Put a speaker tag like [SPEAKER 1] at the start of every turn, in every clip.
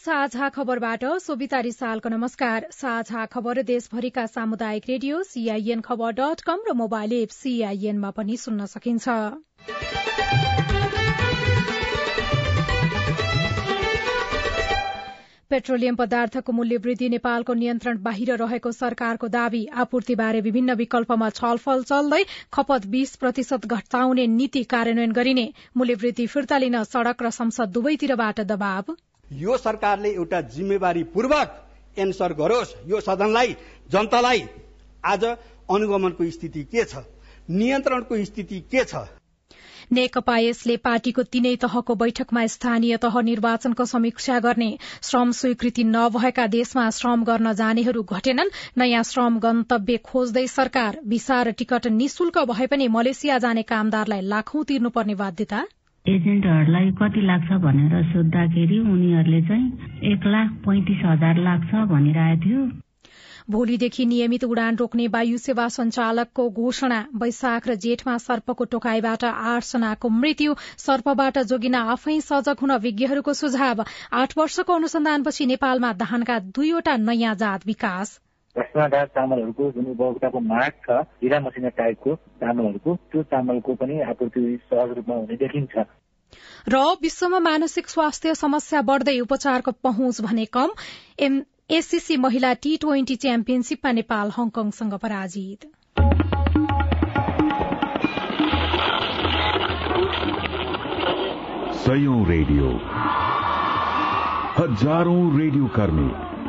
[SPEAKER 1] साझा खबरबाट सोभिता रिसालको नमस्कार। साझा खबर देशभरिका सामुदायिक रेडियो सीआईएन खबर र मोबाइल एप सीआईएनमा पनि सुन्न सकिन्छ। पेट्रोलियम पदार्थको मूल्य वृद्धि नेपालको नियन्त्रण बाहिर रहेको सरकारको दावी। आपूर्तिबारे विभिन्न विकल्पमा छलफल चल्दै खपत बीस प्रतिशत घटाउने नीति कार्यान्वयन गरिने। मूल्य वृद्धि फिर्ता लिन सड़क र संसद दुवैतिरबाट दबाव।
[SPEAKER 2] यो सरकारले एउटा जिम्मेवारी पूर्वक एन्सर गरोस्। यो सदनलाई जनतालाई आज अनुगमनको स्थिति के छ? नियन्त्रणको स्थिति के छ?
[SPEAKER 1] नेकपा यसले पार्टीको तीनै तहको बैठकमा स्थानीय तह निर्वाचनको समीक्षा गर्ने श्रम स्वीकृति नभएका देशमा श्रम गर्न जानेहरू घटेनन्। नयाँ श्रम गन्तव्य खोज्दै सरकार भिसा र टिकट निशुल्क भए पनि मलेसिया जाने कामदारलाई लाखौं तिर्नुपर्ने बाध्यता।
[SPEAKER 3] एजेन्टहरूलाई कति लाग्छ भनेर सोद्धाखेरि उनीहरूले चाहिँ एक लाख पैंतिस हजार लाग्छ भनिरहेको थियो।
[SPEAKER 1] भोलिदेखि नियमित उडान रोक्ने वायु सेवा सञ्चालकको घोषणा वैशाख र जेठमा सर्पको टोकाईबाट आठजनाको मृत्यु सर्पबाट जोगिन आफै सजग हुन विज्ञहरूको सुझाव। आठ वर्षको अनुसन्धानपछि नेपालमा धानका दुईवटा नयाँ जात विकास।
[SPEAKER 4] भ्रष्टाचार चामलहरूको जुन उपभोक्ताको माग छ हिरा मसिना टाइपको चामलहरूको त्यो चामलको पनि आपूर्ति सहज रूपमा हुने देखिन्छ।
[SPEAKER 1] र विश्वमा मानसिक स्वास्थ्य समस्या बढ़दै उपचारको पहुँच भने कम एससीसी महिला टी ट्वेन्टी च्याम्पियनशीपमा नेपाल हङकङसँग पराजित।
[SPEAKER 5] सयौं रेडियो। हजारौं रेडियो कर्मी।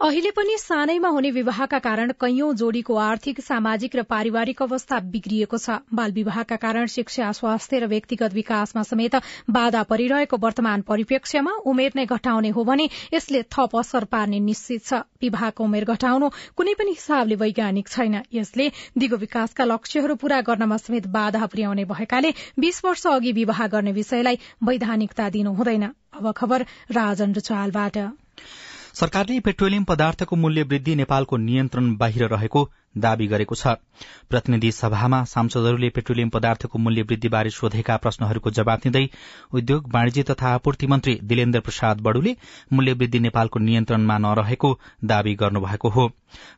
[SPEAKER 1] अहिले पनि सानैमा हुने विवाहका कारण कैयौं जोड़ीको आर्थिक सामाजिक र पारिवारिक अवस्था बिग्रिएको छ। बाल विवाहका कारण शिक्षा स्वास्थ्य र व्यक्तिगत विकासमा समेत बाधा परिरहेको वर्तमान परिप्रेक्ष्यमा उमेर नै घटाउने हो भने यसले थप असर पार्ने निश्चित छ। विवाहको उमेर घटाउनु कुनै पनि हिसाबले वैज्ञानिक छैन। यसले दिगो विकासका लक्ष्यहरू पूरा गर्नमा समेत बाधा पुर्याउने भएकाले बीस वर्ष अघि विवाह गर्ने विषयलाई वैधानिकता दिनु हुँदैन। अब खबर राजन
[SPEAKER 6] सरकारले पेट्रोलियम पदार्थको मूल्य वृद्धि नेपालको नियन्त्रण बाहिर रहेको दावी गरेको छ। प्रतिनिधि सभामा सांसदहरूले पेट्रोलियम पदार्थको मूल्य वृद्धिबारे सोधेका प्रश्नहरूको जवाब दिँदै उद्योग वाणिज्य तथा आपूर्ति मन्त्री दिलेन्द्र प्रसाद बडुले मूल्य वृद्धि नेपालको नियन्त्रणमा नरहेको दावी गर्नुभएको हो।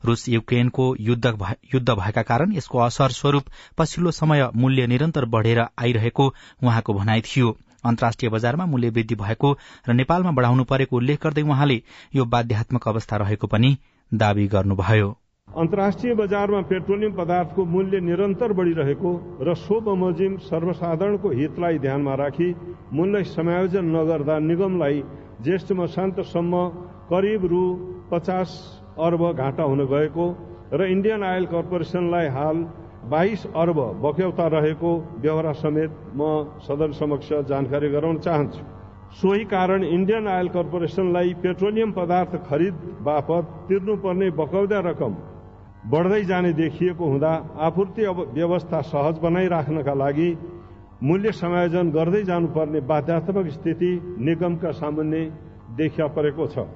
[SPEAKER 6] रूस युक्रेनको युद्ध भएका कारण यसको असर स्वरूप पछिल्लो समय मूल्य निरन्तर बढ़ेर आइरहेको उहाँको भनाइ थियो। अन्तर्राष्ट्रिय बजारमा मूल्य वृद्धि भएको र नेपालमा बढ़ाउनु परेको उल्लेख गर्दै उहाँले यो बाध्यात्मक अवस्था रहेको पनि दावी गर्नुभयो।
[SPEAKER 7] अन्तर्राष्ट्रिय बजारमा पेट्रोलियम पदार्थको मूल्य निरन्तर बढ़िरहेको र सो बमोजिम सर्वसाधारणको हितलाई ध्यानमा राखी मूल्य समायोजन नगर्दा निगमलाई ज्येष्ठ मसान्तसम्म करिब रु पचास अर्ब घाटा हुन गएको र इण्डियन आयल कर्पोरेसनलाई हाल बाइस अर्ब बक्यौता रहेको व्यवहार समेत म सदन समक्ष जानकारी गराउन चाहन्छु। सोही कारण इण्डियन आयल कर्पोरेसनलाई पेट्रोलियम पदार्थ खरिद बापत तिर्नुपर्ने बकौदा रकम बढ़दै जाने देखिएको हुँदा आपूर्ति व्यवस्था सहज बनाइराख्नका लागि मूल्य समायोजन गर्दै जानुपर्ने बाध्यात्मक स्थिति निगमका सामुन्ने देखिया परेको छ।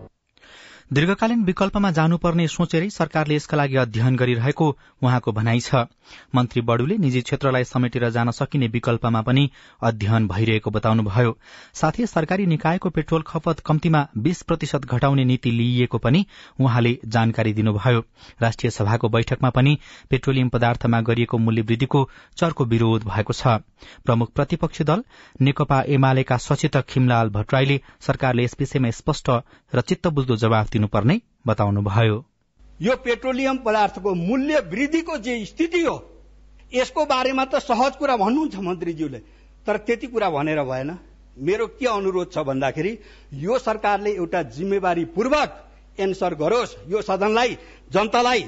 [SPEAKER 6] दीर्घकालीन विकल्पमा जानुपर्ने सोचेरै सरकारले यसका लागि अध्ययन गरिरहेको उहाँको भनाइ छ। मन्त्री बडुले निजी क्षेत्रलाई समेटेर जान सकिने विकल्पमा पनि अध्ययन भइरहेको बताउनुभयो। साथै सरकारी निकायको पेट्रोल खपत कम्तीमा बीस प्रतिशत घटाउने नीति लिइएको पनि उहाँले जानकारी दिनुभयो। राष्ट्रिय सभाको बैठकमा पनि पेट्रोलियम पदार्थमा गरिएको मूल्य वृद्धिको चर्को विरोध भएको छ। प्रमुख प्रतिपक्षी दल नेकपा एमालेका सचेतक खिमलाल भट्टराईले सरकारले यस विषयमा स्पष्ट र चित्तबुझ्दो जवाफ दिनुपर्ने बताउनुभयो।
[SPEAKER 2] यो पेट्रोलियम पदार्थको मूल्य वृद्धिको जे स्थिति हो यसको बारेमा त सहज कुरा भन्नुहुन्छ मन्त्रीज्यूले। तर त्यति कुरा भनेर भएन। मेरो के अनुरोध छ भन्दाखेरि यो सरकारले एउटा जिम्मेवारी पूर्वक एन्सर गरोस्। यो सदनलाई जनतालाई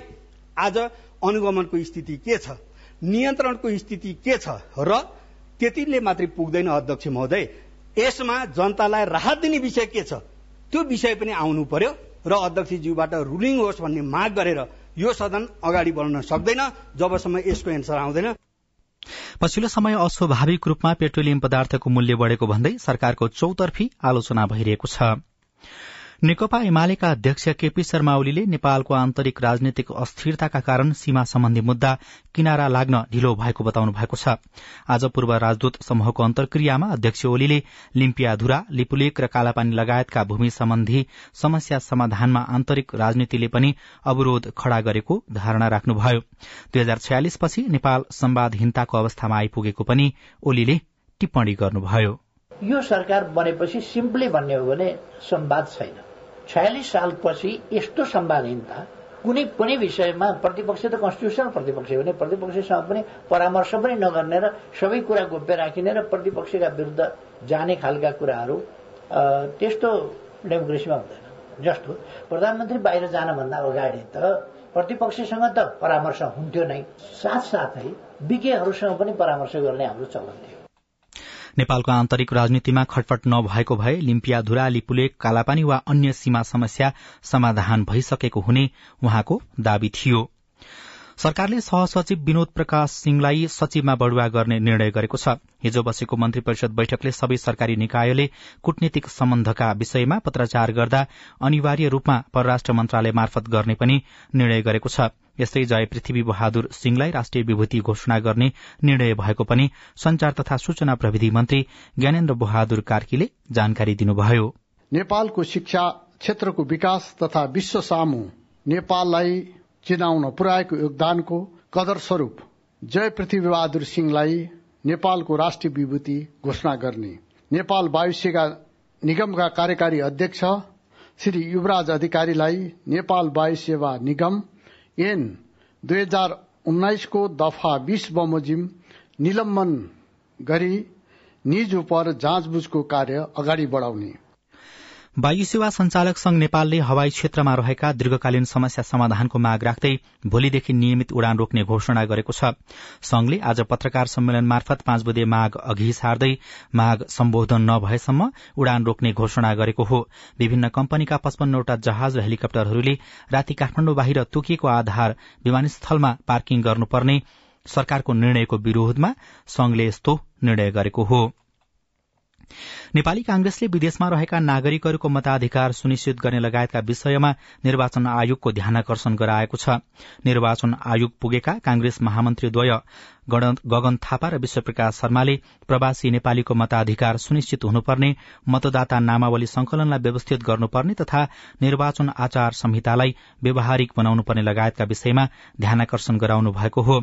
[SPEAKER 2] आज अनुगमनको स्थिति के छ नियन्त्रणको स्थिति के छ र त्यतिले मात्रै पुग्दैन अध्यक्ष महोदय। यसमा जनतालाई राहत दिने विषय के छ त्यो विषय पनि आउनु पर्यो। र अध्यक्षज्यूबाट रुलिङ होस् भन्ने माग गरेर यो सदन अगाडि बढ्न सक्दैन जबसम्म यसको एन्सर आउँदैन।
[SPEAKER 6] पछिल्लो समय अस्वाभाविक रूपमा पेट्रोलियम पदार्थको मूल्य बढ़ेको भन्दै सरकारको चौतर्फी आलोचना भइरहेको छ। नेकपा एमालेका अध्यक्ष केपी शर्मा ओलीले नेपालको आन्तरिक राजनीतिक अस्थिरताका कारण सीमा सम्बन्धी मुद्दा किनारा लाग्न ढिलो भएको बताउनु भएको छ। आज पूर्व राजदूत समूहको अन्तर्क्रियामा अध्यक्ष ओलीले लिम्पियाधुरा लिपुलेक र कालापानी लगायतका भूमि सम्बन्धी समस्या समाधानमा आन्तरिक राजनीतिले पनि अवरोध खड़ा गरेको धारणा राख्नुभयो। दुई हजार छयालिस पछि नेपाल संवादहीनताको अवस्थामा आइपुगेको पनि ओलीले टिप्पणी गर्नुभयो।
[SPEAKER 8] यो सरकार बनेपछि सिम्पली भन्ने हो भने संवाद छैन। छयालिस सालपछि यस्तो सम्वादहीनता कुनै पनि विषयमा प्रतिपक्ष त कन्स्टिट्युसनल प्रतिपक्ष हो भने प्रतिपक्षसँग पनि परामर्श पनि नगर्ने र सबै कुरा गोप्य राखिने र प्रतिपक्षका विरुद्ध जाने खालका कुराहरू त्यस्तो डेमोक्रेसीमा हुँदैन। जस्तो प्रधानमन्त्री बाहिर जानभन्दा अगाडि त प्रतिपक्षसँग त परामर्श हुन्थ्यो नै। साथसाथै विज्ञहरूसँग पनि परामर्श गर्ने हाम्रो चलन थियो।
[SPEAKER 6] नेपालको आन्तरिक राजनीतिमा खटपट नभएको भए लिम्पियाधुरा लिपुलेक कालापानी वा अन्य सीमा समस्या समाधान भइसकेको हुने उहाँको दावी थियो। सरकारले सहसचिव विनोद प्रकाश सिंहलाई सचिवमा बढ़ुवा गर्ने निर्णय गरेको छ। हिजो बसेको मन्त्री परिषद बैठकले सबै सरकारी निकायले कूटनीतिक सम्बन्धका विषयमा पत्राचार गर्दा अनिवार्य रूपमा परराष्ट्र मन्त्रालय मार्फत गर्ने पनि निर्णय गरेको छ। यस्तै जय पृथ्वी बहादुर सिंहलाई राष्ट्रिय विभूति घोषणा गर्ने निर्णय भएको पनि संचार तथा सूचना प्रविधि मन्त्री ज्ञानेन्द्र बहादुर कार्कीले जानकारी दिनुभयो।
[SPEAKER 9] नेपालको शिक्षा क्षेत्रको विकास तथा विश्व सामु नेपाललाई चिनाउन पुर्याएको योगदानको कदर स्वरूप जय पृथ्वी बहादुर सिंहलाई नेपालको राष्ट्रिय विभूति घोषणा गर्ने। नेपाल वायुसेना निगमका कार्यकारी अध्यक्ष श्री युवराज अधिकारीलाई नेपाल वायु सेवा निगम एन दुई हजार उन्नाइसको दफा बीस बमोजिम निलम्बन गरी निज उप जाँचबुझको कार्य अगाडि बढ़ाउने।
[SPEAKER 6] वायु सेवा संचालक संघ नेपालले हवाई क्षेत्रमा रहेका दीर्घकालीन समस्या समाधानको माग राख्दै भोलिदेखि नियमित उडान रोक्ने घोषणा गरेको छ। संघले आज पत्रकार सम्मेलन मार्फत पाँच बुधे माग अघि सार्दै माग सम्बोधन नभएसम्म उडान रोक्ने घोषणा गरेको हो। विभिन्न कम्पनीका पचपन्नवटा जहाज र हेलिकप्टरहरूले राति काठमाण्डु बाहिर तोकिएको आधार विमानस्थलमा पार्किङ गर्नुपर्ने सरकारको निर्णयको विरोधमा संघले यस्तो निर्णय गरेको हो। नेपाली कांग्रेसले विदेशमा रहेका नागरिकहरूको मताधिकार सुनिश्चित गर्ने लगायतका विषयमा निर्वाचन आयोगको ध्यानकर्षण गराएको छ। निर्वाचन आयोग पुगेका कांग्रेस महामन्त्रीद्वय गगन थापा र विश्वप्रकाश शर्माले प्रवासी नेपालीको मताधिकार सुनिश्चित हुनुपर्ने मतदाता नामावली संकलनलाई व्यवस्थित गर्नुपर्ने तथा निर्वाचन आचार संहितालाई व्यवहारिक बनाउनुपर्ने लगायतका विषयमा ध्यानकर्षण गराउनु भएको हो।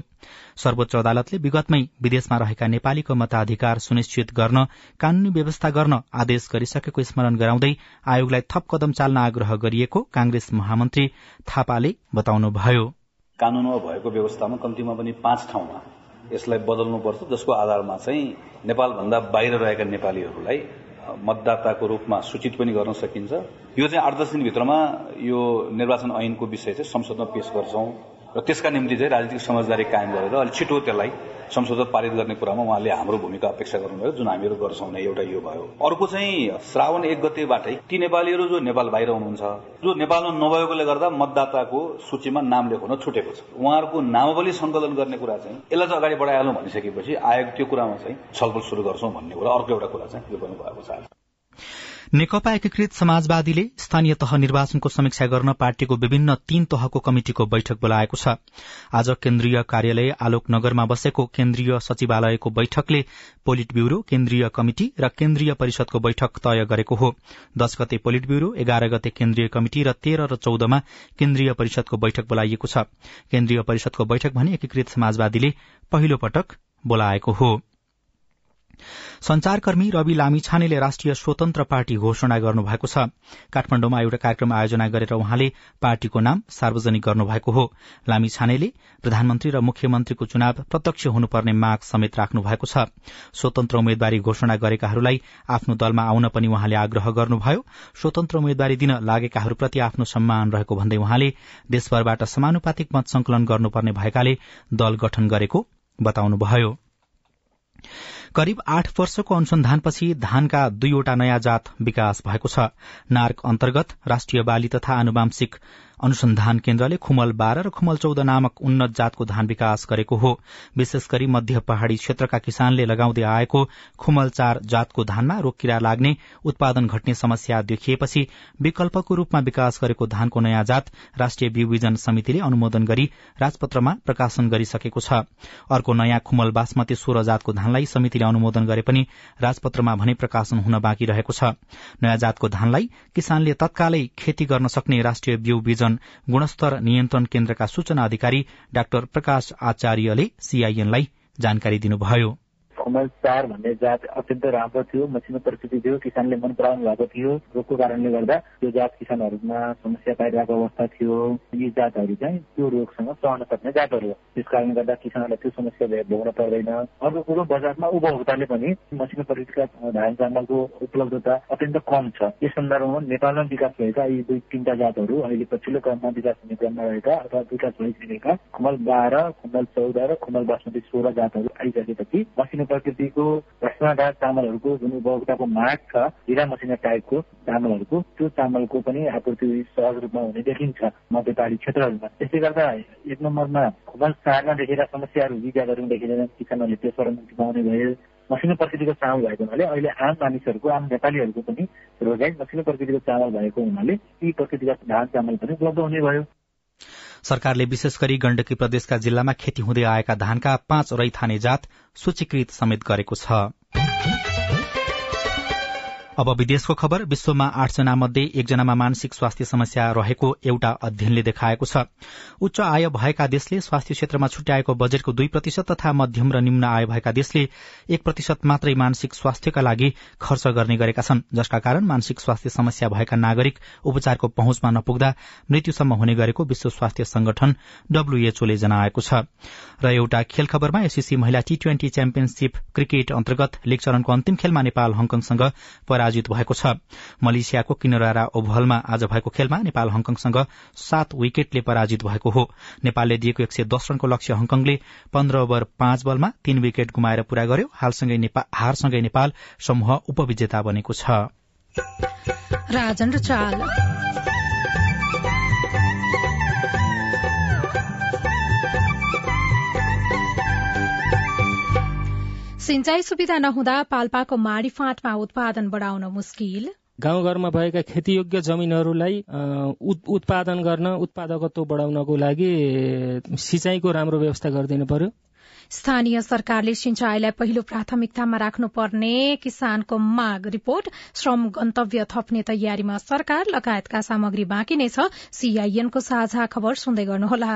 [SPEAKER 6] सर्वोच्च अदालतले विगतमै विदेशमा रहेका नेपालीको मताधिकार सुनिश्चित गर्न कानूनी व्यवस्था गर्न आदेश गरिसकेको स्मरण गराउँदै आयोगलाई थप कदम चाल्न आग्रह गरिएको कांग्रेस महामन्त्री थापाले बताउनुभयो।
[SPEAKER 10] कानूनमा भएको व्यवस्थामा कम्तीमा पनि पाँच ठाउँमा यसलाई बदल्नुपर्छ जसको आधारमा चाहिँ नेपालभन्दा बाहिर रहेका नेपालीहरूलाई मतदाताको रूपमा सूचित पनि गर्न सकिन्छ। यो चाहिँ आठ दस दिनभित्रमा यो निर्वाचन ऐनको विषय चाहिँ संसदमा पेश गर्छौं। र त्यसका निम्ति चाहिँ राजनीतिक समझदारी कायम गरेर अलिक छिटो त्यसलाई संशोधन पारित गर्ने कुरामा उहाँले हाम्रो भूमिका अपेक्षा गर्नुभयो जुन हामीहरू गर्छौँ नै एउटा यो भयो। अर्को चाहिँ श्रावण एक गतेबाटै ती नेपालीहरू जो नेपाल बाहिर हुनुहुन्छ जो नेपालमा नभएकोले गर्दा मतदाताको सूचीमा नाम लेखाउन छुटेको छ। उहाँहरूको नामावली संकलन गर्ने कुरा चाहिँ यसलाई चाहिँ अगाडि बढाइहालौँ भनिसकेपछि आयोग त्यो कुरामा चाहिँ छलफल शुरू गर्छौँ भन्ने कुरा अर्को एउटा कुरा चाहिँ यो भएको छ
[SPEAKER 6] नेकपा एकीकृत समाजवादीले स्थानीय तह निर्वाचनको समीक्षा गर्न पार्टीको विभिन्न तीन तहको कमिटिको बैठक बोलाएको छ। आज केन्द्रीय कार्यालय आलोकनगरमा बसेको केन्द्रीय सचिवालयको बैठकले पोलिट ब्यूरो केन्द्रीय कमिटि र केन्द्रीय परिषदको बैठक तय गरेको हो। दश गते पोलिट ब्यूरो एघार गते केन्द्रीय कमिटि र तेह्र र चौधमा केन्द्रीय परिषदको बैठक बोलाइएको छ। केन्द्रीय परिषदको बैठक भने एकीकृत समाजवादीले पहिलो पटक बोलाएको हो। संचारकर्मी रवि लामिछानेले राष्ट्रिय स्वतन्त्र पार्टी घोषणा गर्नुभएको छ। काठमाण्डुमा एउटा कार्यक्रम आयोजना गरेर उहाँले पार्टीको नाम सार्वजनिक गर्नुभएको हो। लामिछानेले प्रधानमन्त्री र मुख्यमन्त्रीको चुनाव प्रत्यक्ष हुनुपर्ने माग समेत राख्नु भएको छ। स्वतन्त्र उम्मेद्वारी घोषणा गरेकाहरूलाई आफ्नो दलमा आउन पनि उहाँले आग्रह गर्नुभयो। स्वतन्त्र उम्मेद्वारी दिन लागेकाहरूप्रति आफ्नो सम्मान रहेको भन्दै उहाँले देशभरबाट समानुपातिक मत संकलन गर्नुपर्ने भएकाले दल गठन गरेको बताउनुभयो। करिब आठ वर्षको अनुसन्धानपछि धानका दुईवटा नयाँ जात विकास भएको छ। नार्क अन्तर्गत राष्ट्रिय बाली तथा आनुवांशिक अनुसन्धान केन्द्रले खुमल बाह्र र खुमल चौध नामक उन्नत जातको धान विकास गरेको हो। विशेष गरी मध्य पहाड़ी क्षेत्रका किसानले लगाउँदै आएको खुमल चार जातको धानमा रोग किरा लाग्ने उत्पादन घट्ने समस्या देखिएपछि विकल्पको रूपमा विकास गरेको धानको नयाँ जात राष्ट्रिय बिउबिजन समितिले अनुमोदन गरी राजपत्रमा प्रकाशन गरिसकेको छ। अर्को नयाँ खुमल बासमती सोह्र जातको धानलाई समितिले अनुमोदन गरे पनि राजपत्रमा भने प्रकाशन हुन बाँकी रहेको छ। नयाँ जातको धानलाई किसानले तत्कालै खेती गर्न सक्ने राष्ट्रिय बिउ बिजन गुणस्तर नियन्त्रण केन्द्रका सूचना अधिकारी डाक्टर प्रकाश आचार्यले सीआईएनलाई जानकारी दिनुभयो।
[SPEAKER 4] कमल चार भन्ने जात अत्यन्त राम्रो थियो। मसिनो परिस्थिति थियो। किसानले मन पराउनु भएको थियो। रोगको कारणले गर्दा त्यो जात किसानहरूमा समस्या पाइरहेको अवस्था थियो। यी जातहरू चाहिँ त्यो रोगसँग सहन सक्ने जातहरू हो। त्यस कारणले गर्दा किसानहरूलाई त्यो समस्या भोग्न पर्दैन। अर्को कुरो बजारमा उपभोक्ताले पनि मसिनो परिस्थितिका धान चामलको उपलब्धता अत्यन्त कम छ। यस सन्दर्भमा नेपालमा विकास भएका यी दुई तिनवटा जातहरू अहिले पछिल्लो क्रममा विकास हुने क्रममा रहेका अथवा विकास भइसकेका खुमल बाह्र खुमल चौध र खुमल बासमती सोह्र जातहरू आइसकेपछि मसिनो प्रकृतिको रसनादार चामलहरूको जुन उपभोक्ताको माग छ हिरा मसिना टाइपको चामलहरूको त्यो चामलको पनि आपूर्ति सहज रूपमा हुने देखिन्छ मध्यपाडी क्षेत्रहरूमा। त्यसले गर्दा एक नम्बरमा खुबल चारमा देखेका समस्याहरू जातहरू देखिँदैन किसानहरूले त्यसबाट मुक्ति पाउने भए मसिनो प्रकृतिको चामल भएको हुनाले अहिले आम मानिसहरूको आम नेपालीहरूको पनि रोजगारी मसिनो प्रकृतिको चामल भएको हुनाले यी प्रकृतिका धान चामल पनि उपलब्ध हुने भयो।
[SPEAKER 6] सरकारले विशेष गरी गण्डकी प्रदेशका जिल्लामा खेती हुँदै आएका धानका पाँच रैथाने जात सूचीकृत समेत गरेको छ। अब विदेशको खबर विश्वमा आठजना मध्ये एकजनामा मानसिक स्वास्थ्य समस्या रहेको एउटा अध्ययनले देखाएको छ। उच्च आय भएका देशले स्वास्थ्य क्षेत्रमा छुट्याएको बजेटको दुई प्रतिशत तथा मध्यम र निम्न आय भएका देशले एक प्रतिशत मात्रै मानसिक स्वास्थ्यका लागि खर्च गर्ने गरेका छन् जसका कारण मानसिक स्वास्थ्य समस्या भएका नागरिक उपचारको पहुँचमा नपुग्दा मृत्युसम्म हुने गरेको विश्व स्वास्थ्य संगठन डब्ल्यूएचओले जनाएको छ। र एउटा खेल खबरमा एससीसी महिला टी ट्वेन्टी च्याम्पियनशीप क्रिकेट अन्तर्गत लीग चरणको अन्तिम खेलमा नेपाल हङकङसँग पराजित भएको छ। मलेसियाको किनरारा ओभलमा आज भएको खेलमा नेपाल हङकङसँग सात विकेटले पराजित भएको हो। नेपालले दिएको एक सय दस रनको लक्ष्य हङकङले पन्ध्र ओभर पाँच बलमा तीन विकेट गुमाएर पूरा गर्यो। हारसँगै नेपाल समूह उपविजेता बनेको छ।
[SPEAKER 1] सिंचाई सुविधा नहुँदा पाल्पाको माडी फाँटमा उत्पादन बढ़ाउन मुस्किल।
[SPEAKER 11] गाउँघरमा भएका खेतीयोग्य जमिनहरूलाई उत्पादन गर्न उत्पादकत्व बढाउनको लागि सिंचाईको राम्रो व्यवस्था गरिदिनु पर्यो।
[SPEAKER 1] स्थानीय सरकारले सिंचाईलाई पहिलो प्राथमिकतामा राख्नुपर्ने किसानको माग रिपोर्ट। श्रम गन्तव्य थप्ने तयारीमा सरकार लगायतका सामग्री बाँकी नै छ। सीआईएनको साझा खबर सुन्दै गर्नुहोला।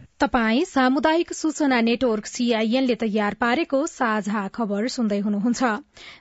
[SPEAKER 1] तपाई सामुदायिक सूचना नेटवर्क सीआईएनले तयार पारेको साझा खबर सुन्दै हुनुहुन्छ।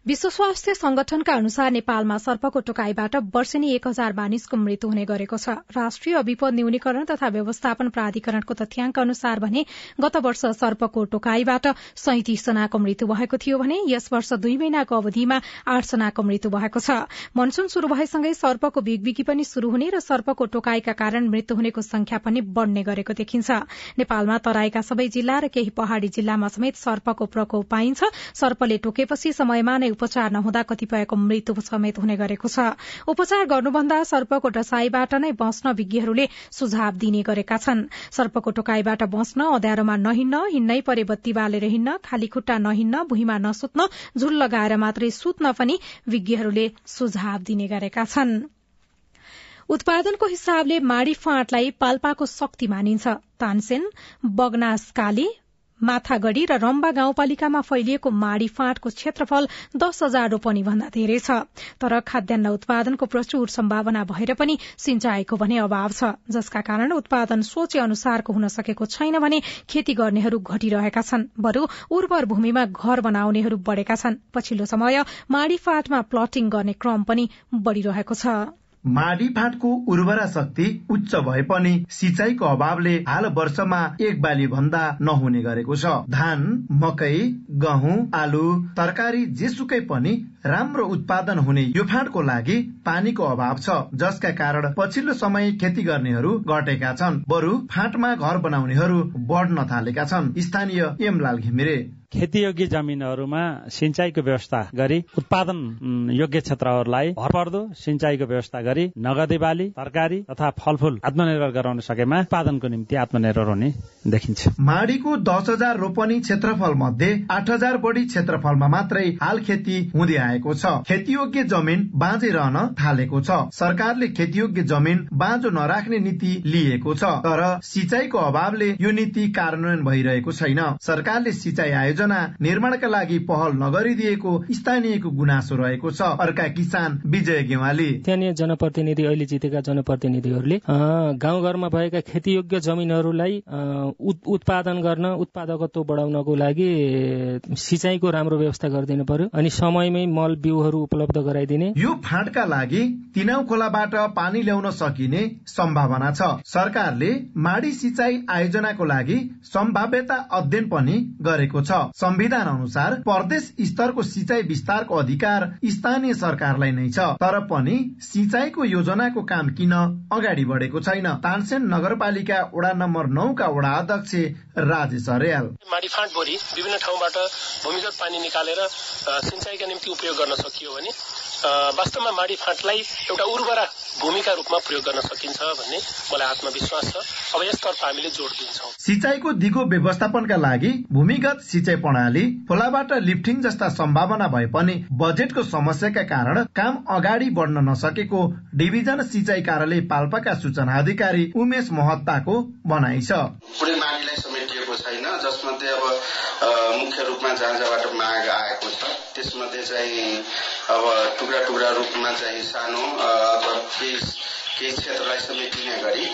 [SPEAKER 1] विश्व स्वास्थ्य संगठनका अनुसार नेपालमा सर्पको टोकाईबाट वर्षेनी एक हजार मानिसको मृत्यु हुने गरेको छ। राष्ट्रिय विपद न्यूनीकरण तथा व्यवस्थापन प्राधिकरणको तथ्याङ्क अनुसार भने गत वर्ष सर्पको टोकाईबाट सैतिस जनाको मृत्यु भएको थियो भने यस वर्ष दुई महिनाको अवधिमा आठ जनाको मृत्यु भएको छ। मनसून शुरू भएसँगै सर्पको बिगबिगी पनि शुरू हुने र सर्पको टोकाईका कारण मृत्यु हुनेको संख्या पनि बढ़ने गरेको देखिन्छ। नेपालमा तराईका सबै जिल्ला र केही पहाड़ी जिल्लामा समेत सर्पको प्रकोप पाइन्छ। सर्पले टोकेपछि समयमा नै उपचार नहुँदा कतिपयको मृत्यु समेत हुने गरेको छ। उपचार गर्नुभन्दा सर्पको टसाईबाट नै बस्न विज्ञहरूले सुझाव दिने गरेका छन्। सर्पको टोकाईबाट बस्न अँध्यारोमा नहिन्न हिँड्नै परे बत्ती बालेर हिँड्न खाली खुट्टा नहिन्न भुइँमा नसुत्न झुल लगाएर मात्रै सुत्न पनि विज्ञहरूले सुझाव दिने गरेका छनृ। उत्पादनको हिसाबले माडी फाँटलाई पाल्पाको शक्ति मानिन्छ। तानसेन बगनासकाली माथागढ़ी र रम्बा गाउँपालिकामा फैलिएको माडी फाँटको क्षेत्रफल दस हजार रोपनी भन्दा धेरै छ। तर खाद्यान्न उत्पादनको प्रचुर सम्भावना भएर पनि सिंचाईको भने अभाव छ जसका कारण उत्पादन सोचे अनुसारको हुन सकेको छैन भने खेती गर्नेहरू घटिरहेका छन्। बरू उर्वर भूमिमा घर बनाउनेहरू बढ़ेका छन्। पछिल्लो समय माडी फाँटमा प्लटिङ गर्ने क्रम पनि बढ़िरहेको छ।
[SPEAKER 12] माडी फाँटको उर्वरा शक्ति उच्च भए पनि सिंचाईको अभावले हाल वर्षमा एक बाली भन्दा नहुने गरेको छ। धान मकै गहुँ आलु तरकारी जेसुकै पनि राम्रो उत्पादन हुने यो फाँटको लागि पानीको अभाव छ जसका कारण पछिल्लो समय खेती गर्नेहरू घटेका छन्। बरु फाँटमा घर बनाउनेहरू बढ्न थालेका छन्। स्थानीय एमलाल घिमिरे।
[SPEAKER 13] खेतीयोग्य जमिनहरूमा सिंचाईको व्यवस्था गरी उत्पादन योग्य क्षेत्रहरूलाई भरपर्दो सिंचाईको व्यवस्था गरी नगदे बाली तरकारी तथा फलफूल आत्मनिर्भर गराउन सकेमा उत्पादनको निम्ति आत्मनिर्भर हुने देखिन्छ।
[SPEAKER 12] माडीको दस हजार रोपनी क्षेत्रफल मध्ये आठ हजार बढी क्षेत्रफलमा मात्रै हाल खेती हुँदै आएको छ। खेतीयोग्य जमिन बाँझै रहन थालेको छ। सरकारले खेतीयोग्य जमिन बाँझो नराख्ने नीति लिएको छ तर सिंचाईको अभावले यो नीति कार्यान्वयन भइरहेको छैन। सरकारले सिंचाई आयोजन योजना निर्माणका लागि पहल नगरिदिएको स्थानीयको गुनासो रहेको छ। अर्का किसान विजय गेवाली।
[SPEAKER 11] स्थानीय जनप्रतिनिधि अहिले जितेका जनप्रतिनिधिहरूले गाउँघरमा भएका खेतीयोग्य जमिनहरूलाई उत्पादन गर्न उत्पादकत्व बढाउनको लागि सिंचाईको राम्रो व्यवस्था गरिदिनु पर्यो अनि समयमै मल बिउहरू उपलब्ध गराइदिने।
[SPEAKER 12] यो फाँटका लागि तिनाउ खोलाबाट पानी ल्याउन सकिने सम्भावना छ। सरकारले माडी सिंचाई आयोजनाको लागि सम्भाव्यता अध्ययन पनि गरेको छ। संविधान अनुसार प्रदेश स्तरको सिंचाई विस्तारको अधिकार स्थानीय सरकारलाई नै छ। तर पनि सिंचाईको योजनाको काम किन अगाडि बढेको छैन? तानसेन नगरपालिका वडा नम्बर नौका वडा अध्यक्ष राजेश अर्याल
[SPEAKER 14] माडीफाँट बोरी विभिन्न ठाउँबाट भूमिगत पानी निकालेर सिंचाईका निम्ति उपयोग गर्न सकियो भने वास्तवमा माडी फाँटलाई एउटा उर्वरा भूमिका रूपमा प्रयोग गर्न सकिन्छ भन्ने मलाई आत्मविश्वास छ। अब यसतर्फ हामीले जोड दिन्छौँ।
[SPEAKER 12] सिंचाईको दिगो व्यवस्थापनका लागि भूमिगत सिंचाई प्रणाली खोलाबाट लिफ्टिङ जस्ता सम्भावना भए पनि बजेटको समस्याका कारण काम अगाडि बढ्न नसकेको डिभिजन सिंचाई कार्यालय पाल्पाका सूचना अधिकारी उमेश महत्ताको भनाइ छ।
[SPEAKER 15] समेटिएको छैन जसमध्ये अब मुख्य रूपमा जहाँ जहाँबाट माग आएको छ त्यसमध्ये चाहिँ अब टुक्रा टुक्रा रूपमा चाहिँ सानो अथवा केही केही क्षेत्रलाई समेटिने गरी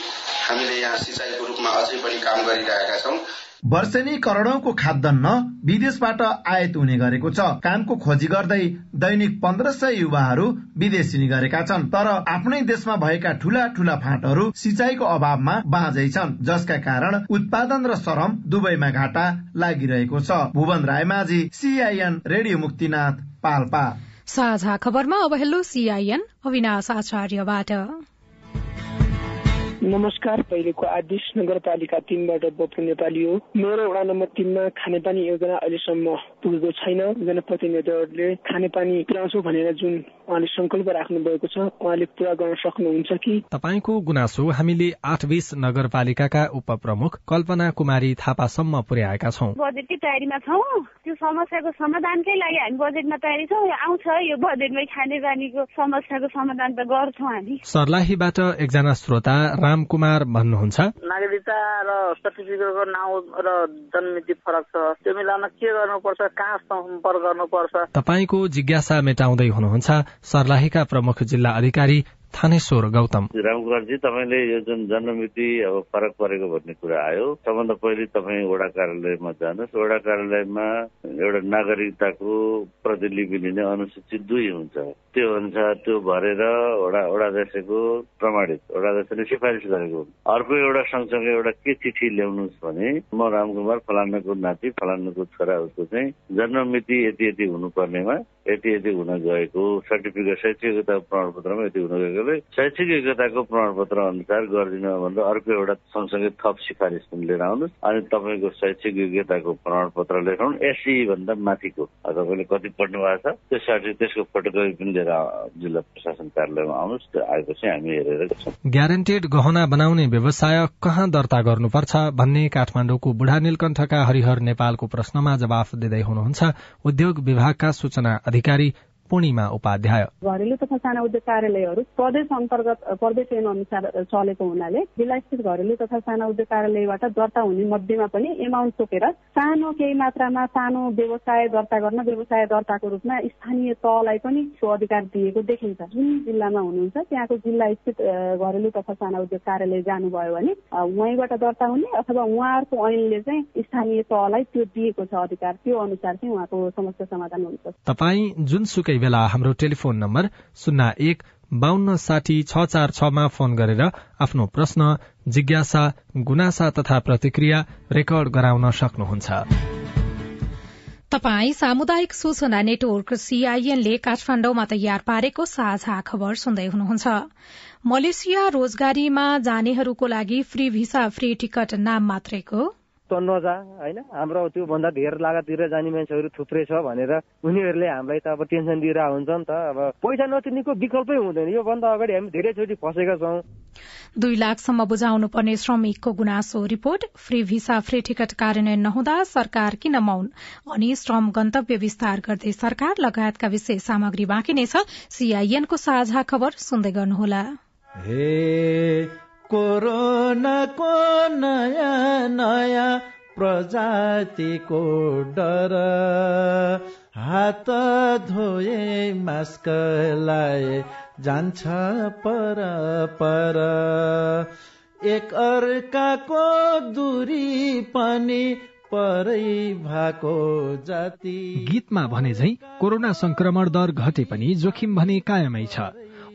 [SPEAKER 15] हामीले यहाँ सिंचाईको रूपमा अझै पनि काम गरिरहेका छौँ।
[SPEAKER 12] वर्षेनी करोडौंको खाद्यान्न विदेशबाट आयात हुने गरेको छ। कामको खोजी गर्दै दैनिक पन्ध्र सय युवाहरू विदेशी गरेका छन्। तर आफ्नै देशमा भएका ठूला ठूला फाँटहरू सिंचाईको अभावमा बाँझै छन् जसका कारण उत्पादन र श्रम दुवैमा घाटा लागिरहेको छ। Bhuwan Raimajhi C I N radio Muktinath Palpa.
[SPEAKER 1] साझा खबरमा अब हेलो सीआईएन अविनाश आचार्यबाट।
[SPEAKER 16] नमस्कार पहिलेको आदेश नगरपालिका तिनबाट बप्पु नेपाली हो। मेरो वडा नम्बर तिनमा खानेपानी योजना अहिलेसम्म पुगेको छैन। जनप्रतिनिधिहरूले खानेपानी पुऱ्याउँछौ भनेर जुन उहाँले संकल्प राख्नु भएको छ उहाँले पूरा गर्न सक्नुहुन्छ कि?
[SPEAKER 17] तपाईँको गुनासो हामीले आठ बिस नगरपालिकाका उपप्रमुख कल्पना कुमारी थापासम्म पुर्याएका छौँ।
[SPEAKER 18] बजेटकै तयारीमा छौँ। त्यो समस्याको समाधानकै लागि हामी बजेटमा तयारी छौँ। आउँछ यो बजेटमै खानेपानीको समस्याको समाधान त गर्छौँ हामी।
[SPEAKER 17] सर्लाहीबाट एकजना श्रोता राम कुमार भन्नुहुन्छ।
[SPEAKER 19] नागरिकता र सर्टिफिकेटको नाउँ र जन्ममिति फरक छ। त्यो मिलाउन के गर्नुपर्छ? कहाँ सम्पर्क गर्नुपर्छ?
[SPEAKER 17] तपाईँको जिज्ञासा मेटाउँदै हुनुहुन्छ सर्लाहीका प्रमुख जिल्ला अधिकारी थानेश्वर गौतम।
[SPEAKER 20] रामकुमारजी तपाईँले यो जुन जन्ममिति अब फरक परेको भन्ने कुरा आयो सबभन्दा पहिले तपाईँ वडा कार्यालयमा जानुहोस्। वडा कार्यालयमा एउटा नागरिकताको प्रतिलिपि लिने अनुसूचित दुई हुन्छ। त्यो अनुसार त्यो भरेर वडा वडाध्यक्षको प्रमाणित वडाध्यक्षले सिफारिस गरेको अर्को एउटा सँगसँगै एउटा के चिठी ल्याउनुहोस् भने म रामकुमार फलानाको नाति फलानाको छोरा उसको चाहिँ जन्ममिति यति यति हुनुपर्नेमा यति यति हुन गएको सर्टिफिकेट शैक्षिक योग्यता प्रमाणपत्रमा यति हुन गएकोले शैक्षिक योग्यताको प्रमाणपत्र अनुसार गरिदिनु भन्दा अर्को एउटा सँगसँगै थप सिफारिस पनि लिएर आउनुहोस्। अनि तपाईँको शैक्षिक योग्यताको प्रमाणपत्र लिएर आउनु एससी भन्दा माथिको। तपाईँले कति पढ्नु भएको छ? त्यो सर्टिफिकेट त्यसको फोटोकपी पनि लिएर जिल्ला प्रशासन कार्यालयमा आउनुहोस्। त्यो आएपछि हामी हेरेर
[SPEAKER 17] ग्यारेन्टेड गहना बनाउने व्यवसाय कहाँ दर्ता गर्नुपर्छ भन्ने काठमाडौँको बुढा नीलकण्ठका हरिहर नेपालको प्रश्नमा जवाफ दिँदै हुनुहुन्छ उद्योग विभागका सूचना अधिकारी पूर्णिमा उपाध्याय।
[SPEAKER 21] घरेलु तथा साना उद्योग कार्यालयहरू प्रदेश अन्तर्गत प्रदेश ऐन अनुसार चलेको हुनाले जिल्ला स्थित घरेलु तथा साना उद्योग कार्यालयबाट दर्ता हुने मध्येमा पनि एमाउन्ट तोकेर सानो केही मात्रामा सानो व्यवसाय दर्ता गर्न व्यवसाय दर्ताको रूपमा स्थानीय तहलाई पनि सो अधिकार दिएको देखिन्छ। जुन जिल्लामा हुनुहुन्छ त्यहाँको जिल्ला स्थित घरेलु तथा साना उद्योग कार्यालय जानुभयो भने उहीँबाट दर्ता हुने अथवा उहाँहरूको ऐनले चाहिँ स्थानीय तहलाई त्यो दिएको छ अधिकार त्यो अनुसार चाहिँ उहाँको समस्या समाधान हुन्छ
[SPEAKER 17] तपाईँ जुनसुकै बेला हाम्रो टेलिफोन नम्बर शून्य एक बान्न साठी छ चार छमा फोन गरेर आफ्नो प्रश्न जिज्ञासा गुनासा तथा प्रतिक्रिया रेकर्ड गराउन सक्नुहुन्छ।
[SPEAKER 1] तपाई सामुदायिक सूचना नेटवर्क सीआईएनले काठमाण्डुमा तयार पारेको साझा खबर सुन्दै हुनुहुन्छ। मलेसिया रोजगारीमा जानेहरूको लागि फ्री भिसा फ्री टिकट नाम मात्रैको
[SPEAKER 22] त नजा होइन? हाम्रो त्योभन्दा धेर लागततिर जाने मान्छेहरू थुप्रै छ भनेर उनीहरूले हामीलाई त अब टेन्सन दिइरहेको हुन्छ नि त। अब पैसा नतिर्नेको विकल्पै हुँदैन। योभन्दा अगाडि हामी धेरैचोटि फसेका छौँ।
[SPEAKER 1] दुई लाखसम्म बुझाउनु पर्ने श्रमिकको गुनासो report. Free visa free ticket कार्यान्वयन नहुँदा सरकार किन मौन? अनि श्रम गन्तव्य विस्तार गर्दै सरकार लगायतका विशेष सामग्री बाँकी नै छ। सीआईएनको साझा खबर सुन्दै गर्नुहोला।
[SPEAKER 23] कोरोनाको नयाँ नयाँ प्रजातिको डर। हात धोए मास्क लाए जान्छ पर पर। एक अर्काको दूरी पनि परै भएको जाति।
[SPEAKER 17] गीतमा भने झै कोरोना संक्रमण दर घटे पनि जोखिम भने कायमै छ।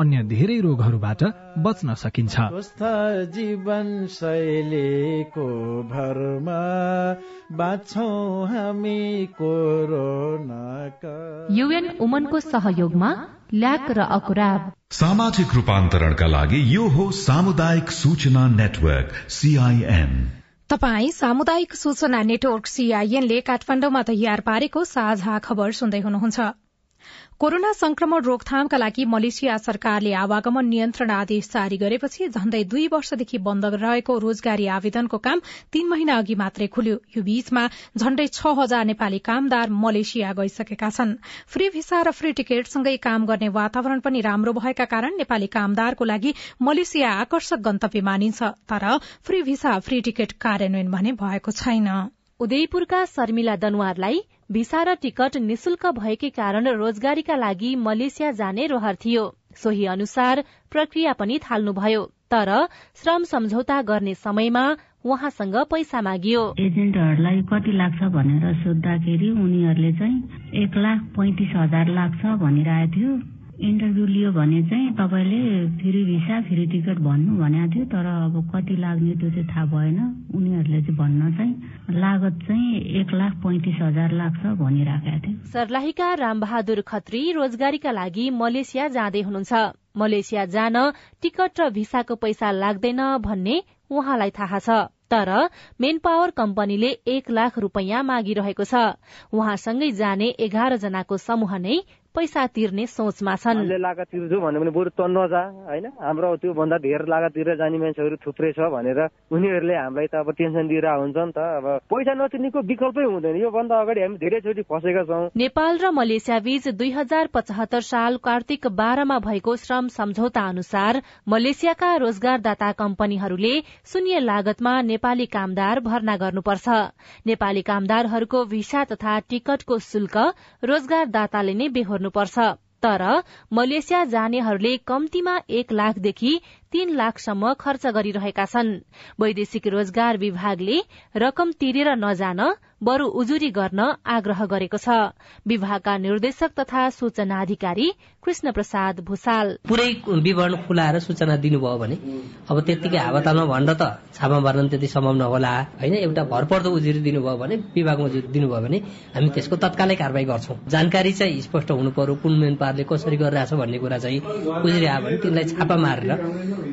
[SPEAKER 17] अन्य धेरै रोगहरूबाट बच्न सकिन्छ।
[SPEAKER 23] जीवन शैलीको भरमा हामी कोरोनाका।
[SPEAKER 24] युएन उमनको सहयोगमा ल्याक र अकुराब।
[SPEAKER 5] सामाजिक रूपान्तरणका लागि यो हो सामुदायिक सूचना नेटवर्क सीआईएन
[SPEAKER 1] तपाई सामुदायिक सूचना नेटवर्क सीआईएनले काठमाडौँमा तयार पारेको साझा खबर सुन्दै हुनुहुन्छ। कोरोना संक्रमण रोकथामका लागि मलेसिया सरकारले आवागमन नियन्त्रण आदेश जारी गरेपछि झण्डै दुई वर्षदेखि बन्द रहेको रोजगारी आवेदनको काम तीन महिना अघि मात्रै खुल्यो। यो बीचमा झण्डै छ हजार नेपाली कामदार मलेसिया गइसकेका छन्। फ्री भिसा र फ्री टिकटसँगै काम गर्ने वातावरण पनि राम्रो भएका कारण नेपाली कामदारको लागि मलेसिया आकर्षक गन्तव्य मानिन्छ। तर फ्री भिसा फ्री टिकट कार्यान्वयन भने भएको छैन।
[SPEAKER 24] उदयपुरका शर्मिला दनुवारलाई भिसा र टिकट निशुल्क भएकै कारण रोजगारीका लागि मलेसिया जाने रहर थियो। सोही अनुसार प्रक्रिया पनि थाल्नुभयो तर श्रम सम्झौता गर्ने समयमा उहाँसँग पैसा मागियो।
[SPEAKER 25] एजेन्टहरूलाई कति लाग्छ भनेर सोद्धाखेरि उनीहरूले चाहिँ एक लाख पैंतिस हजार लाग्छ भनिरहेको थियो। इन्टरभ्यू लियो भने चाहिँ तपाईँले फ्री भिसा फ्री टिकट भन्नु भनेको थियो तर अब कति लाग्ने त्यो चाहिँ थाहा भएन। उनीहरूले चाहिँ भन्न चाहिँ लागत चाहिँ एक लाख पैंतिस हजार लाग्छ भनिराखेका थियो।
[SPEAKER 24] सर्लाहीका रामबहादुर खत्री रोजगारीका लागि मलेसिया जाँदै हुनुहुन्छ। मलेसिया जान टिकट र भिसाको पैसा लाग्दैन भन्ने उहाँलाई थाहा छ। तर मेन पावर कम्पनीले एक लाख रूपियाँ मागिरहेको छ। उहाँसँगै जाने एघार जनाको समूह नै पैसा तिर्ने सोचमा छन्।
[SPEAKER 22] लागा तिर्छु भन्यो भने बरु त नजा होइन? हाम्रो त्यो भन्दा धेरै लागा तिरेर जाने मान्छेहरू थुप्रै छ भनेर उनीहरूले हामीलाई त अब टेन्सन दिएर हुन्छ नि त। अब पैसा नतिर्नेको विकल्पै हुँदैन। यो भन्दा अगाडि हामी धेरैचोटि फसेका छौँ।
[SPEAKER 24] नेपाल र मलेसिया बीच दुई हजार पचहत्तर साल कार्तिक बाह्रमा भएको श्रम सम्झौता अनुसार मलेसियाका रोजगारदाता कम्पनीहरूले शून्य लागतमा नेपाली कामदार भर्ना गर्नुपर्छ। नेपाली कामदारहरूको भिसा तथा टिकटको शुल्क रोजगारदाताले नै बेहोर्नुपर्छ तर मलेसिया जानेहरूले कम्तीमा एक लाखदेखि तीन लाखसम्म खर्च गरिरहेका छन्। वैदेशिक रोजगार विभागले रकम तिरेर नजान बरु उजुरी गर्न आग्रह गरेको छ। विभागका निर्देशक तथा सूचना अधिकारी कृष्ण प्रसाद भूषाल।
[SPEAKER 26] पुरै विवरण खुलाएर सूचना दिनुभयो भने अब त्यत्तिकै हावातालमा भन्न त छापा मार्न त्यति सम्भव नहोला होइन? एउटा भरपर्दो उजुरी दिनुभयो भने विभागमा उजुरी दिनुभयो भने हामी त्यसको तत्कालै कारवाही गर्छौँ। जानकारी चाहिँ स्पष्ट हुनु पर्यो कुन मेन पारले कसरी गरिरहेछ भन्ने कुरा चाहिँ। उजुरी आयो भने तिनलाई छापा मारेर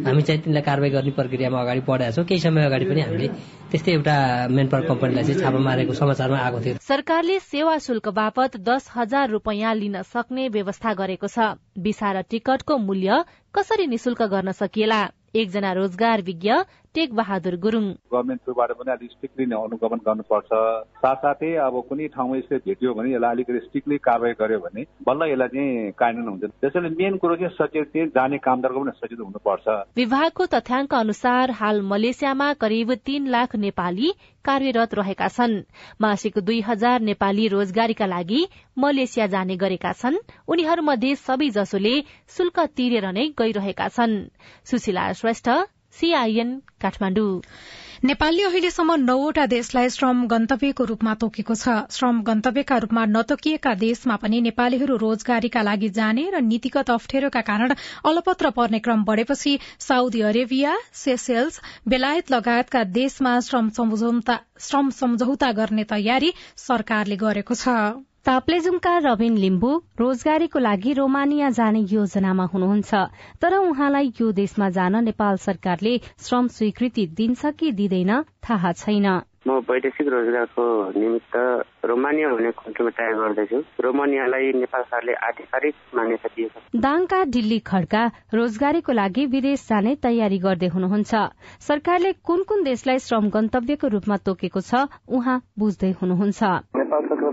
[SPEAKER 26] हामी चाहिँ तिनलाई कारवाही गर्ने प्रक्रियामा अगाडि बढाएका छौँ। केही समय अगाडि पनि हामीले त्यस्तै एउटा मेन पावर कम्पनीलाई चाहिँ छापा मारेको समाचारमा आएको थियो।
[SPEAKER 24] सरकारले सेवा शुल्क बापत दस हजार रूपियाँ लिन सक्ने व्यवस्था गरेको छ। विसा र टिकटको मूल्य कसरी निशुल्क गर्न सकिएला? एकजना रोजगार विज्ञ टेक बहादुर गुरुङ।
[SPEAKER 27] गभर्मेन्ट थ्रुबाट पनि अलिक स्ट्रिक्टली नै अनुगमन गर्नुपर्छ। साथसाथै अब कुनै ठाउँमा यसले भेटियो भने यसलाई अलिकति स्ट्रिक्टली कारवाही गर्यो भने बल्ल यसलाई चाहिँ कानुन हुन्छ त्यसैले मेन कुरो चाहिँ सचेत चाहिँ जाने कामदारको पनि सचेत हुनुपर्छ।
[SPEAKER 24] विभागको तथ्याङ्क अनुसार हाल मलेसियामा करिब तीन लाख नेपाली कार्यरत रहेका छन्। मासिक दुई हजार नेपाली रोजगारीका लागि मलेसिया जाने गरेका छन्। उनीहरूमध्ये सबै जसोले शुल्क तिरेर नै गइरहेका छन्। सुशीला श्रेष्ठ सीआईएन काठमाडौँ
[SPEAKER 1] नेपालले अहिलेसम्म नौवटा देशलाई श्रम गन्तव्यको रूपमा तोकेको छ। श्रम गन्तव्यका रूपमा नतोकिएका देशमा पनि नेपालीहरू रोजगारीका लागि जाने र नीतिगत अप्ठ्यारोका कारण अलपत्र पर्ने क्रम बढ़ेपछि साउदी अरेबिया सेसेल्स बेलायत लगायतका देशमा श्रम सम्झौता गर्ने तयारी सरकारले गरेको छ।
[SPEAKER 24] ताप्लेजुङका रविन लिम्बू रोजगारीको लागि रोमानिया जाने योजनामा हुनुहुन्छ। तर उहाँलाई यो देशमा जान नेपाल सरकारले श्रम स्वीकृति दिन्छ कि दिँदैन थाहा छैन।
[SPEAKER 28] म वैदेशिक रोजगारको निमित्त रोमानिया हुने कन्ट्रीमा ट्राई गर्दैछु। रोमानियालाई नेपाल सरकारले आधिकारिक मान्यता दिएको छ।
[SPEAKER 24] दाङका दिल्ली खड्का रोजगारीको लागि विदेश जाने तयारी गर्दै हुनुहुन्छ। सरकारले कुन कुन देशलाई श्रम गन्तव्यको रूपमा तोकेको छ उहाँ बुझ्दै हुनुहुन्छ।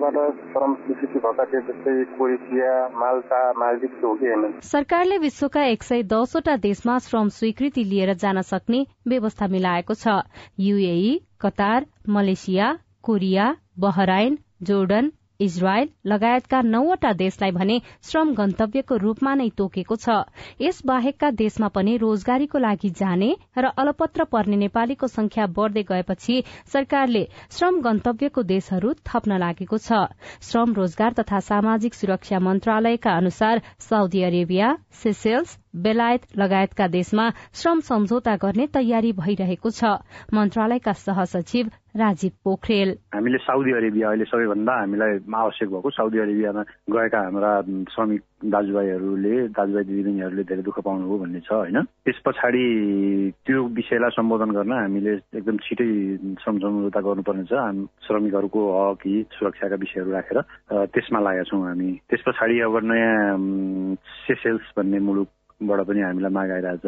[SPEAKER 29] श्रम जस्तै माल्टा
[SPEAKER 24] सरकारले विश्वका एक सय दसवटा देशमा श्रम स्वीकृति लिएर जान सक्ने व्यवस्था मिलाएको छ। U A E Qatar Malaysia Korea Bahrain Jordan Israel लगायतका नौवटा देशलाई भने श्रम गन्तव्यको रूपमा नै तोकेको छ। यस बाहेकका देशमा पनि रोजगारीको लागि जाने र अलपत्र पर्ने नेपालीको संख्या बढ़दै गएपछि सरकारले श्रम गन्तव्यको देशहरू थप्न लागेको छ। श्रम रोजगार तथा सामाजिक सुरक्षा मन्त्रालयका अनुसार साउदी अरेबिया सेसेल्स बेलायत लगायतका देशमा श्रम सम्झौता गर्ने तयारी भइरहेको छ। मन्त्रालयका सहसचिव राजीव पोखरेल।
[SPEAKER 27] हामीले साउदी अरेबिया अहिले सबैभन्दा हामीलाई आवश्यक भएको साउदी अरेबियामा गएका हाम्रा श्रमिक दाजुभाइहरूले दाजुभाइ दिदीबहिनीहरूले धेरै दुःख पाउनुभयो भन्ने छ होइन? त्यस पछाडि त्यो विषयलाई सम्बोधन गर्न हामीले एकदम छिटै श्रम सम्झौता गर्नुपर्ने छ श्रमिकहरूको हक हित सुरक्षाका विषयहरू राखेर त्यसमा लागेका छौँ हामी। त्यस पछाडि अब नयाँ सेसेल्स भन्ने मुलुकबाट पनि हामीलाई माग आइरहेछ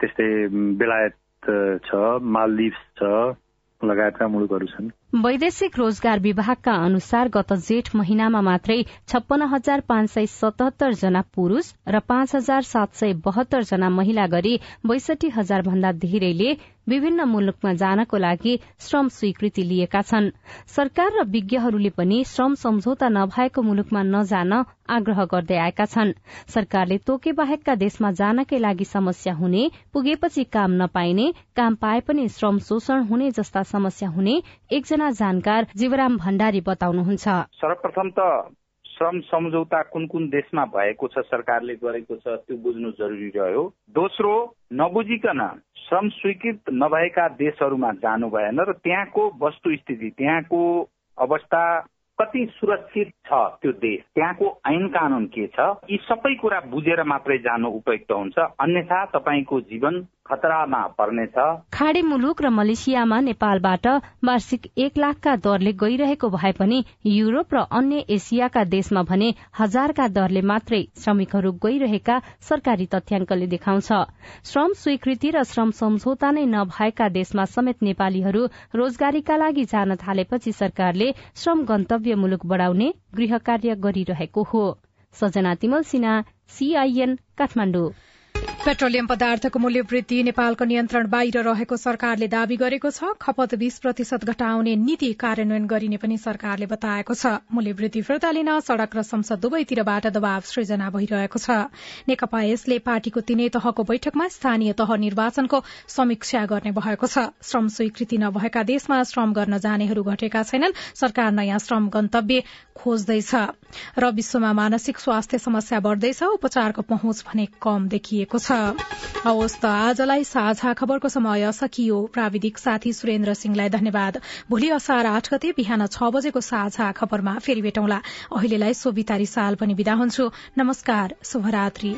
[SPEAKER 27] त्यस्तै बेलायत छ मालदिप्स छ लगायतका मुलुकहरू छन्।
[SPEAKER 24] वैदेशिक रोजगार विभागका अनुसार गत जेठ महिनामा मात्रै छप्पन्न हजार पाँच सय सतहत्तर जना पुरूष र पाँच हजार सात सय बहत्तर जना महिला गरी बैसठी हजार भन्दा धेरैले विभिन्न मुलुकमा जानको लागि श्रम स्वीकृति लिएका छन्। सरकार र विज्ञहरूले पनि श्रम सम्झौता नभएको मुलुकमा नजान आग्रह गर्दै आएका छन्। सरकारले तोके बाहेकका देशमा जानकै लागि समस्या हुने पुगेपछि काम नपाइने काम पाए पनि श्रम शोषण हुने जस्ता समस्या हुने एकजना जानकार जीवराम भण्डारी बताउनुहुन्छ।
[SPEAKER 30] सर्वप्रथम त श्रम सम्झौता कुन कुन देशमा भएको छ सरकारले गरेको छ त्यो बुझ्नु जरुरी रह्यो। दोस्रो नबुझिकन श्रम स्वीकृत नभएका देशहरूमा जानु भएन र त्यहाँको वस्तुस्थिति त्यहाँको अवस्था कति सुरक्षित छ त्यो देश त्यहाँको ऐन कानून के छ यी सबै कुरा बुझेर मात्रै जानु उपयुक्त हुन्छ। अन्यथा तपाईँको जीवन खतरामा पर्नेछ।
[SPEAKER 24] खाडी मुलुक र मलेसियामा नेपालबाट वार्षिक एक लाखका दरले गइरहेको भए पनि युरोप र अन्य एसियाका देशमा भने हजारका दरले मात्रै श्रमिकहरू गइरहेका सरकारी तथ्याङ्कले देखाउँछ। श्रम स्वीकृति र श्रम सम्झौता नै नभएका देशमा समेत नेपालीहरू रोजगारीका लागि जान थालेपछि सरकारले श्रम गन्तव्य मुलुक बढ़ाउने गृह कार्य गरिरहेको हो। सजना तिमल सिन्हा सीआईएन काठमाडौँ।
[SPEAKER 1] पेट्रोलियम पदार्थको मूल्य वृद्धि नेपालको नियन्त्रण बाहिर रहेको सरकारले दावी गरेको छ। खपत बीस प्रतिशत घटाउने नीति कार्यान्वयन गरिने पनि सरकारले बताएको छ। मूल्य वृद्धि फिर्ता लिन सड़क र संसद दुवैतिरबाट दबाव सृजना भइरहेको छ। नेकपा यसले पार्टीको तीनै तहको बैठकमा स्थानीय तह निर्वाचनको समीक्षा गर्ने भएको छ। श्रम स्वीकृति नभएका देशमा श्रम गर्न जानेहरू घटेका छैनन्। सरकार नयाँ श्रम गन्तव्य खोज्दैछ। र विश्वमा मानसिक स्वास्थ्य समस्या बढ़दैछ। उपचारको पहुँच भने कम देखिएको छ। हवस् त आजलाई साझा खबरको समय सकियो। प्राविधिक साथी सुरेन्द्र सिंहलाई धन्यवाद। भोलि असार आठ गते बिहान छ बजेको साझा खबरमा फेरि भेटौँला। अहिलेलाई सोभितारी साल पनि विदा हुन्छु। नमस्कार शुभरात्री।